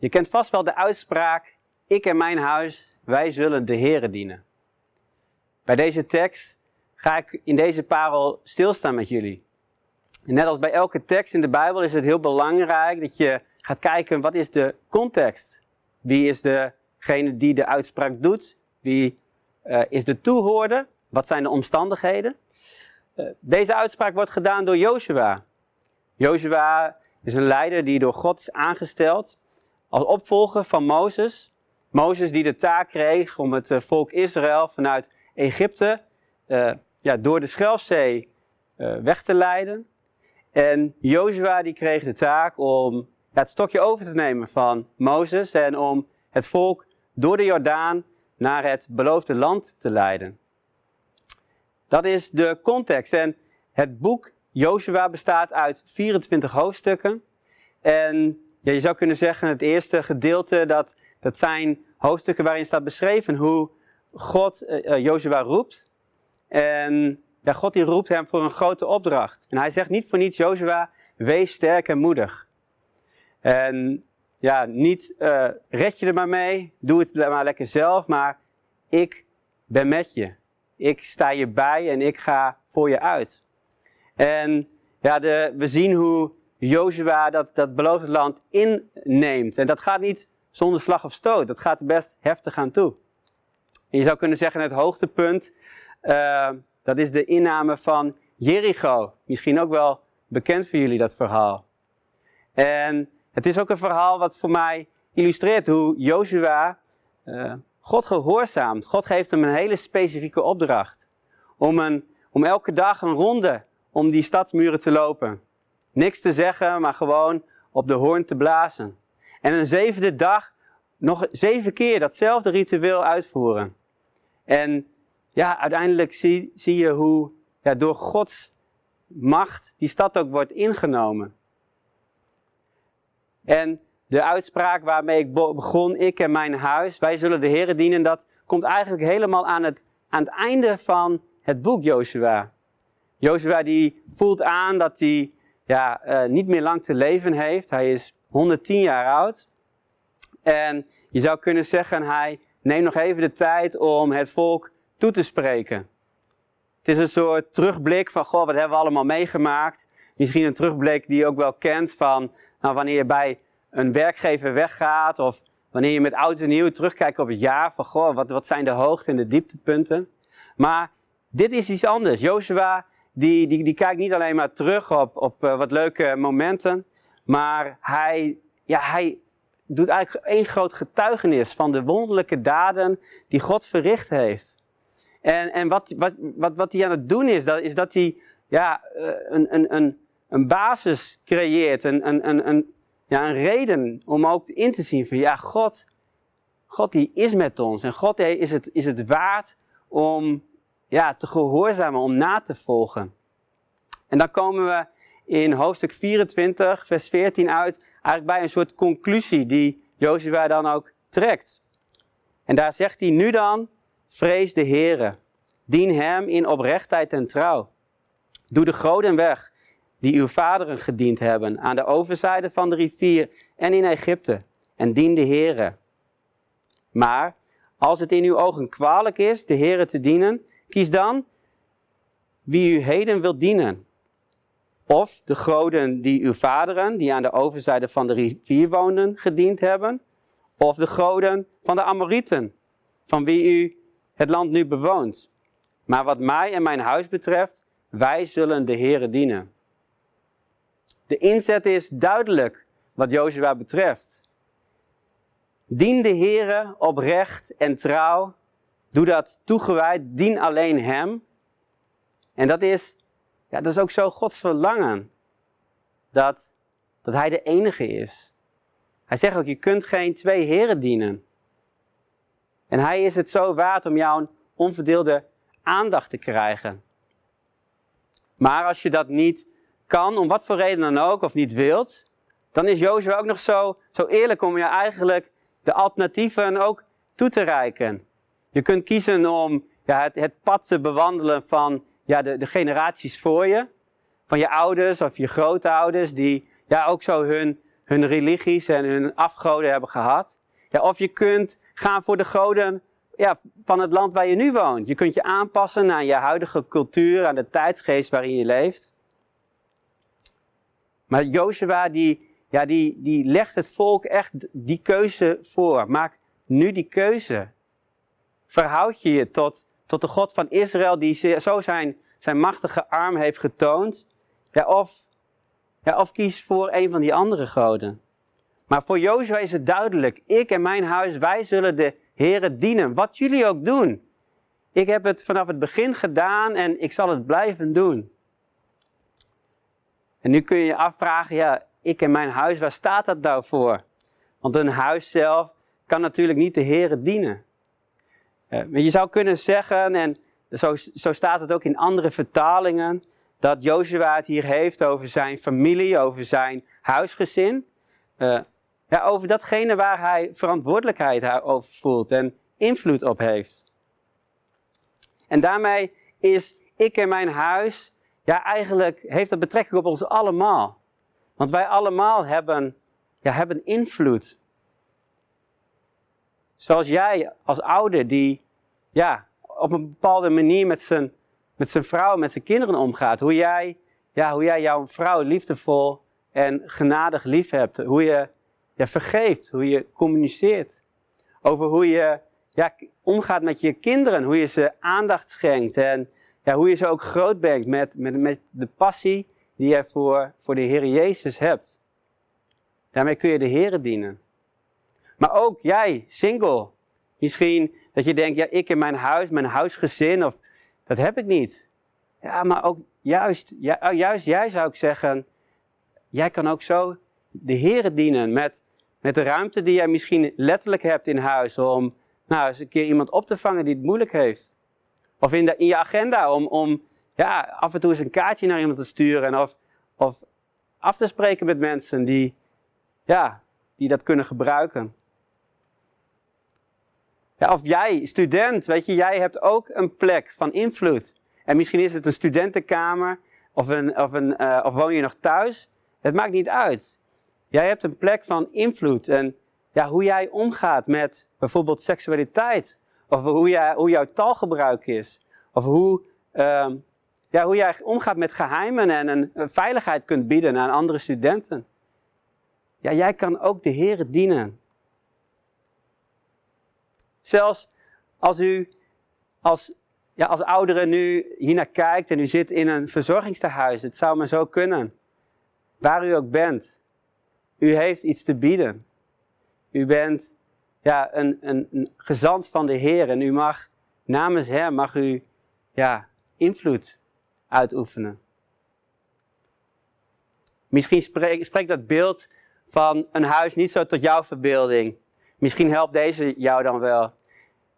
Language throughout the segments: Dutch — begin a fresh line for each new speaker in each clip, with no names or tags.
Je kent vast wel de uitspraak, ik en mijn huis, wij zullen de Here dienen. Bij deze tekst ga ik in deze parel stilstaan met jullie. Net als bij elke tekst in de Bijbel is het heel belangrijk dat je gaat kijken wat is de context. Wie is degene die de uitspraak doet? Wie uh, is de toehoorder? Wat zijn de omstandigheden? Uh, deze uitspraak wordt gedaan door Joshua. Joshua is een leider die door God is aangesteld als opvolger van Mozes. Mozes die de taak kreeg om het eh, volk Israël vanuit Egypte uh, ja, door de Schelfzee uh, weg te leiden. En Joshua die kreeg de taak om het stokje over te nemen van Mozes en om het volk door de Jordaan naar het beloofde land te leiden. Dat is de context. En het boek Joshua bestaat uit 24 hoofdstukken. En je zou kunnen zeggen, het eerste gedeelte, dat, dat zijn hoofdstukken waarin staat beschreven hoe God uh, Joshua roept. En ja, God die roept hem voor een grote opdracht. En hij zegt niet voor niets, Joshua, wees sterk en moedig. En ja, niet uh, red je er maar mee, doe het maar lekker zelf, maar ik ben met je. Ik sta je bij en ik ga voor je uit. En ja, de, we zien hoe Joshua dat, dat beloofde land inneemt. En dat gaat niet zonder slag of stoot. Dat gaat er best heftig aan toe. En je zou kunnen zeggen, het hoogtepunt, uh, dat is de inname van Jericho. Misschien ook wel bekend voor jullie, dat verhaal. En het is ook een verhaal wat voor mij illustreert hoe Joshua uh, God gehoorzaamt. God geeft hem een hele specifieke opdracht. Om, een, om elke dag een ronde om die stadsmuren te lopen. Niks te zeggen, maar gewoon op de hoorn te blazen. En een zevende dag nog zeven keer datzelfde ritueel uitvoeren. En ja, uiteindelijk zie, zie je hoe ja, door Gods macht die stad ook wordt ingenomen. En de uitspraak waarmee ik begon, ik en mijn huis, wij zullen de Heer dienen, dat komt eigenlijk helemaal aan het, aan het einde van het boek Joshua. Joshua die voelt aan dat hij ja, uh, niet meer lang te leven heeft. Hij is 110 jaar oud. En je zou kunnen zeggen, hij neemt nog even de tijd om het volk toe te spreken. Het is een soort terugblik van, goh, wat hebben we allemaal meegemaakt? Misschien een terugblik die je ook wel kent van, nou, wanneer je bij een werkgever weggaat of wanneer je met oud en nieuw terugkijkt op het jaar van, goh, wat, wat zijn de hoogte- en de dieptepunten? Maar dit is iets anders. Joshua, die, die, die kijkt niet alleen maar terug op, op uh, wat leuke momenten, maar hij, ja, hij doet eigenlijk één groot getuigenis van de wonderlijke daden die God verricht heeft. En, en wat, wat, wat, wat hij aan het doen is, dat, is dat hij ja, uh, een, een, een, een basis creëert, een, een, een, een, ja, een reden om ook in te zien van ja, God, God die is met ons. En God is het, is het waard om ja, te gehoorzamen, om na te volgen. En dan komen we in hoofdstuk 24, vers 14 uit, eigenlijk bij een soort conclusie die Jozua dan ook trekt. En daar zegt hij nu dan, vrees de Heere, dien hem in oprechtheid en trouw. Doe de goden weg die uw vaderen gediend hebben aan de overzijde van de rivier en in Egypte, en dien de Heere. Maar als het in uw ogen kwalijk is de Heere te dienen, kies dan wie u heden wilt dienen. Of de goden die uw vaderen, die aan de overzijde van de rivier woonden, gediend hebben. Of de goden van de Amorieten, van wie u het land nu bewoont. Maar wat mij en mijn huis betreft, wij zullen de Heere dienen. De inzet is duidelijk wat Jozua betreft. Dien de Heere oprecht en trouw. Doe dat toegewijd. Dien alleen Hem. En dat is, ja, dat is ook zo Gods verlangen. Dat, dat Hij de enige is. Hij zegt ook, je kunt geen twee heren dienen. En Hij is het zo waard om jouw onverdeelde aandacht te krijgen. Maar als je dat niet kan, om wat voor reden dan ook, of niet wilt, dan is Jozua ook nog zo, zo eerlijk om je eigenlijk de alternatieven ook toe te reiken. Je kunt kiezen om ja, het, pad te bewandelen van ja, de, de generaties voor je. Van je ouders of je grootouders, die ja, ook zo hun, hun religies en hun afgoden hebben gehad. Ja, of je kunt gaan voor de goden ja, van het land waar je nu woont. Je kunt je aanpassen aan je huidige cultuur, aan de tijdsgeest waarin je leeft. Maar Joshua die, ja, die, die legt het volk echt die keuze voor. Maak nu die keuze. Verhoud je je tot, tot de God van Israël die zo zijn, zijn machtige arm heeft getoond. Ja, of, ja, of kies voor een van die andere goden. Maar voor Jozua is het duidelijk. Ik en mijn huis, wij zullen de Here dienen. Wat jullie ook doen. Ik heb het vanaf het begin gedaan en ik zal het blijven doen. En nu kun je je afvragen, ja, ik en mijn huis, waar staat dat nou voor? Want een huis zelf kan natuurlijk niet de Here dienen. Uh, maar je zou kunnen zeggen, en zo, zo staat het ook in andere vertalingen, dat Jozua het hier heeft over zijn familie, over zijn huisgezin. Uh, ja, over datgene waar hij verantwoordelijkheid over voelt en invloed op heeft. En daarmee is ik en mijn huis, ja, eigenlijk heeft dat betrekking op ons allemaal. Want wij allemaal hebben, ja, hebben invloed. Zoals jij als ouder die ja, op een bepaalde manier met zijn, met zijn vrouw, met zijn kinderen omgaat. Hoe jij, ja, hoe jij jouw vrouw liefdevol en genadig lief hebt. Hoe je ja, vergeeft, hoe je communiceert. Over hoe je ja, omgaat met je kinderen, hoe je ze aandacht schenkt en ja, hoe je ze ook groot brengt met, met, met de passie die je voor, voor de Heer Jezus hebt. Daarmee kun je de Heer dienen. Maar ook jij, single. Misschien dat je denkt, ja, ik in mijn huis, mijn huisgezin, of dat heb ik niet. Ja, maar ook juist, ja, juist jij zou ik zeggen, jij kan ook zo de Heer dienen met met de ruimte die jij misschien letterlijk hebt in huis om nou, eens een keer iemand op te vangen die het moeilijk heeft. Of in, in je agenda om, om ja, af en toe eens een kaartje naar iemand te sturen. Of, of af te spreken met mensen die, ja, die dat kunnen gebruiken. Ja, of jij, student, weet je, jij hebt ook een plek van invloed. En misschien is het een studentenkamer of, een, of, een, uh, of woon je nog thuis. Het maakt niet uit. Jij hebt een plek van invloed en ja, hoe jij omgaat met bijvoorbeeld seksualiteit. Of hoe, jij, hoe jouw taalgebruik is. Of hoe, uh, ja, hoe jij omgaat met geheimen en een, veiligheid kunt bieden aan andere studenten. Ja, jij kan ook de Heer dienen. Zelfs als u als, ja, als oudere nu hiernaar kijkt en u zit in een verzorgingstehuis. Het zou maar zo kunnen. Waar u ook bent. U heeft iets te bieden. U bent ja, een, een, een gezant van de Heer en u mag namens Hem mag u ja, invloed uitoefenen. Misschien spreekt dat beeld van een huis niet zo tot jouw verbeelding. Misschien helpt deze jou dan wel.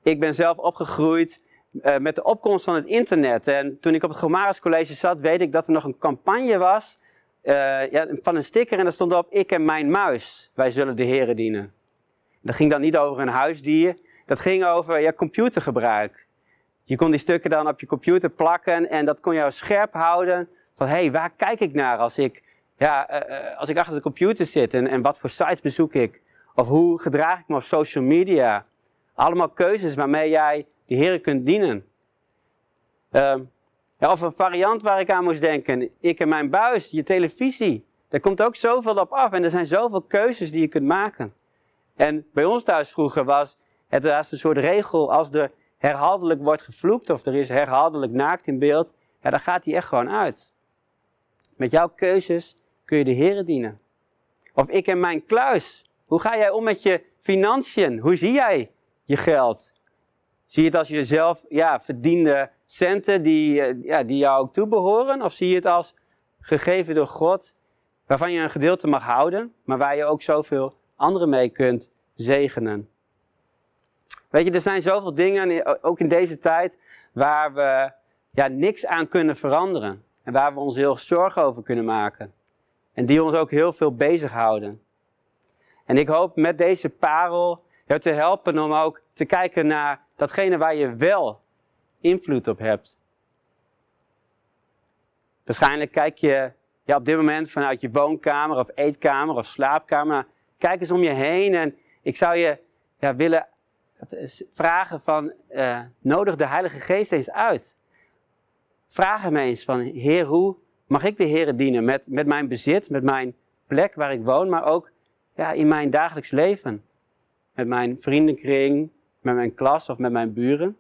Ik ben zelf opgegroeid uh, met de opkomst van het internet. En toen ik op het Gomaris College zat, weet ik dat er nog een campagne was uh, ja, van een sticker en daar stond op: Ik en mijn muis, wij zullen de Heren dienen. Dat ging dan niet over een huisdier, dat ging over ja, computergebruik. Je kon die stukken dan op je computer plakken en dat kon jou scherp houden. Van hé, hey, waar kijk ik naar als ik, ja, uh, als ik achter de computer zit en, en wat voor sites bezoek ik? Of hoe gedraag ik me op social media? Allemaal keuzes waarmee jij de Heren kunt dienen. Ja, of een variant waar ik aan moest denken. Ik en mijn buis, je televisie. Daar komt ook zoveel op af. En er zijn zoveel keuzes die je kunt maken. En bij ons thuis vroeger was het een soort regel. Als er herhaaldelijk wordt gevloekt of er is herhaaldelijk naakt in beeld. Ja, dan gaat die echt gewoon uit. Met jouw keuzes kun je de Heeren dienen. Of ik en mijn kluis. Hoe ga jij om met je financiën? Hoe zie jij je geld? Zie je het als jezelf ja, verdiende centen die, eh, ja, die jou ook toebehoren? Of zie je het als gegeven door God, waarvan je een gedeelte mag houden, maar waar je ook zoveel anderen mee kunt zegenen? Weet je, er zijn zoveel dingen, ook in deze tijd, waar we ja, niks aan kunnen veranderen. En waar we ons heel zorgen over kunnen maken. En die ons ook heel veel bezighouden. En ik hoop met deze parel jou te helpen om ook te kijken naar datgene waar je wel invloed op hebt. Waarschijnlijk kijk je ja, op dit moment vanuit je woonkamer of eetkamer of slaapkamer. Kijk eens om je heen en ik zou je ja, willen vragen van, uh, nodig de Heilige Geest eens uit. Vraag hem eens van, Heer, hoe mag ik de Heer dienen met, met mijn bezit, met mijn plek waar ik woon, maar ook ja, in mijn dagelijks leven. Met mijn vriendenkring, met mijn klas of met mijn buren.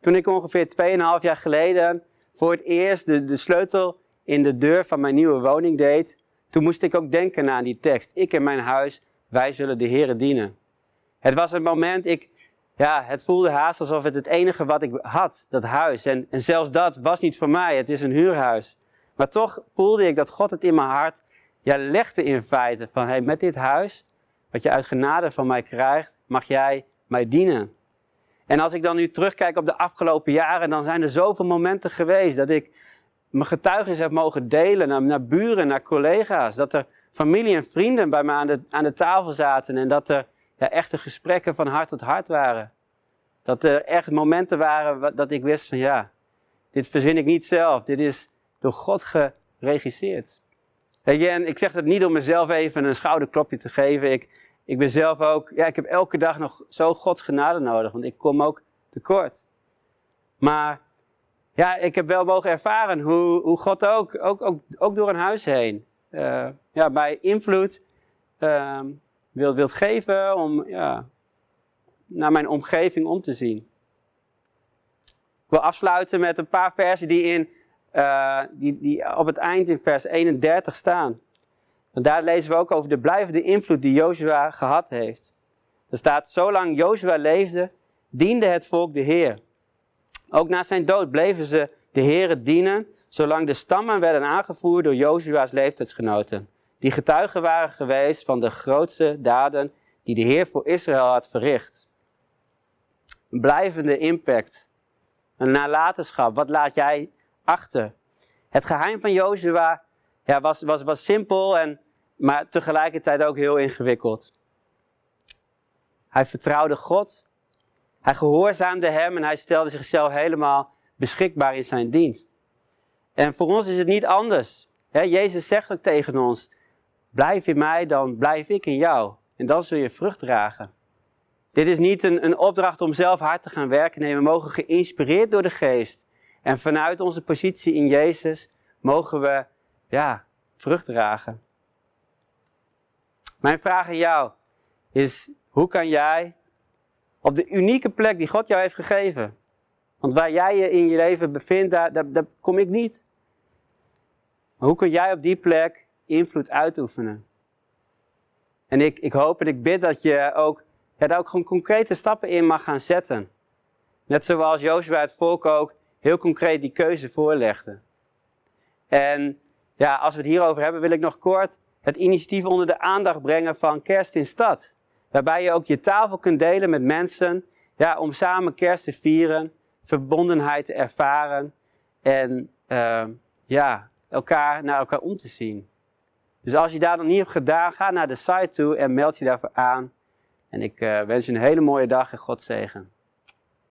Toen ik ongeveer 2,5 jaar geleden voor het eerst de, de sleutel in de deur van mijn nieuwe woning deed, toen moest ik ook denken aan die tekst. Ik en mijn huis, wij zullen de Heeren dienen. Het was een moment, ik, ja, het voelde haast alsof het het enige wat ik had, dat huis. En, en zelfs dat was niet voor mij, het is een huurhuis. Maar toch voelde ik dat God het in mijn hart ja, legde in feite van, hey, met dit huis, wat je uit genade van mij krijgt, mag jij mij dienen. En als ik dan nu terugkijk op de afgelopen jaren, dan zijn er zoveel momenten geweest dat ik mijn getuigenis heb mogen delen naar, naar buren, naar collega's. Dat er familie en vrienden bij me aan de, aan de tafel zaten en dat er ja, echte gesprekken van hart tot hart waren. Dat er echt momenten waren dat ik wist van ja, dit verzin ik niet zelf. Dit is door God geregisseerd. en ik zeg dat niet om mezelf even een schouderklopje te geven. Ik, ik ben zelf ook, ja, ik heb elke dag nog zo Gods genade nodig, want ik kom ook tekort. Maar ja, ik heb wel mogen ervaren hoe, hoe God ook, ook, ook, ook door een huis heen, uh, ja, bij invloed uh, wilt, wilt geven om ja, naar mijn omgeving om te zien. Ik wil afsluiten met een paar versen die, in, uh, die, die op het eind in vers 31 staan. En daar lezen we ook over de blijvende invloed die Jozua gehad heeft. Er staat, zolang Jozua leefde, diende het volk de Heer. Ook na zijn dood bleven ze de Heer dienen, zolang de stammen werden aangevoerd door Jozua's leeftijdsgenoten, die getuigen waren geweest van de grootste daden die de Heer voor Israël had verricht. Een blijvende impact, een nalatenschap, wat laat jij Het geheim van Jozua ja, was, was, was simpel, en, maar tegelijkertijd ook heel ingewikkeld. Hij vertrouwde God, hij gehoorzaamde hem en hij stelde zichzelf helemaal beschikbaar in zijn dienst. En voor ons is het niet anders. Jezus zegt ook tegen ons: Blijf in mij, dan blijf ik in jou. En dan zul je vrucht dragen. Dit is niet een, een opdracht om zelf hard te gaan werken. Nee, we mogen geïnspireerd door de geest. En vanuit onze positie in Jezus mogen we ja, vrucht dragen. Mijn vraag aan jou is: hoe kan jij op de unieke plek die God jou heeft gegeven, want waar jij je in je leven bevindt, daar, daar, kom ik niet. Maar hoe kun jij op die plek invloed uitoefenen? En ik, ik hoop en ik bid dat je ook, ja, daar ook gewoon concrete stappen in mag gaan zetten. Net zoals Jozua het volk ook heel concreet die keuze voorlegde. En ja, als we het hierover hebben, wil ik nog kort het initiatief onder de aandacht brengen van Kerst in Stad. Waarbij je ook je tafel kunt delen met mensen ja, om samen kerst te vieren verbondenheid te ervaren en uh, ja, elkaar naar elkaar om te zien. Dus als je daar nog niet hebt gedaan, ga naar de site toe en meld je daarvoor aan. En ik uh, wens je een hele mooie dag en God zegen.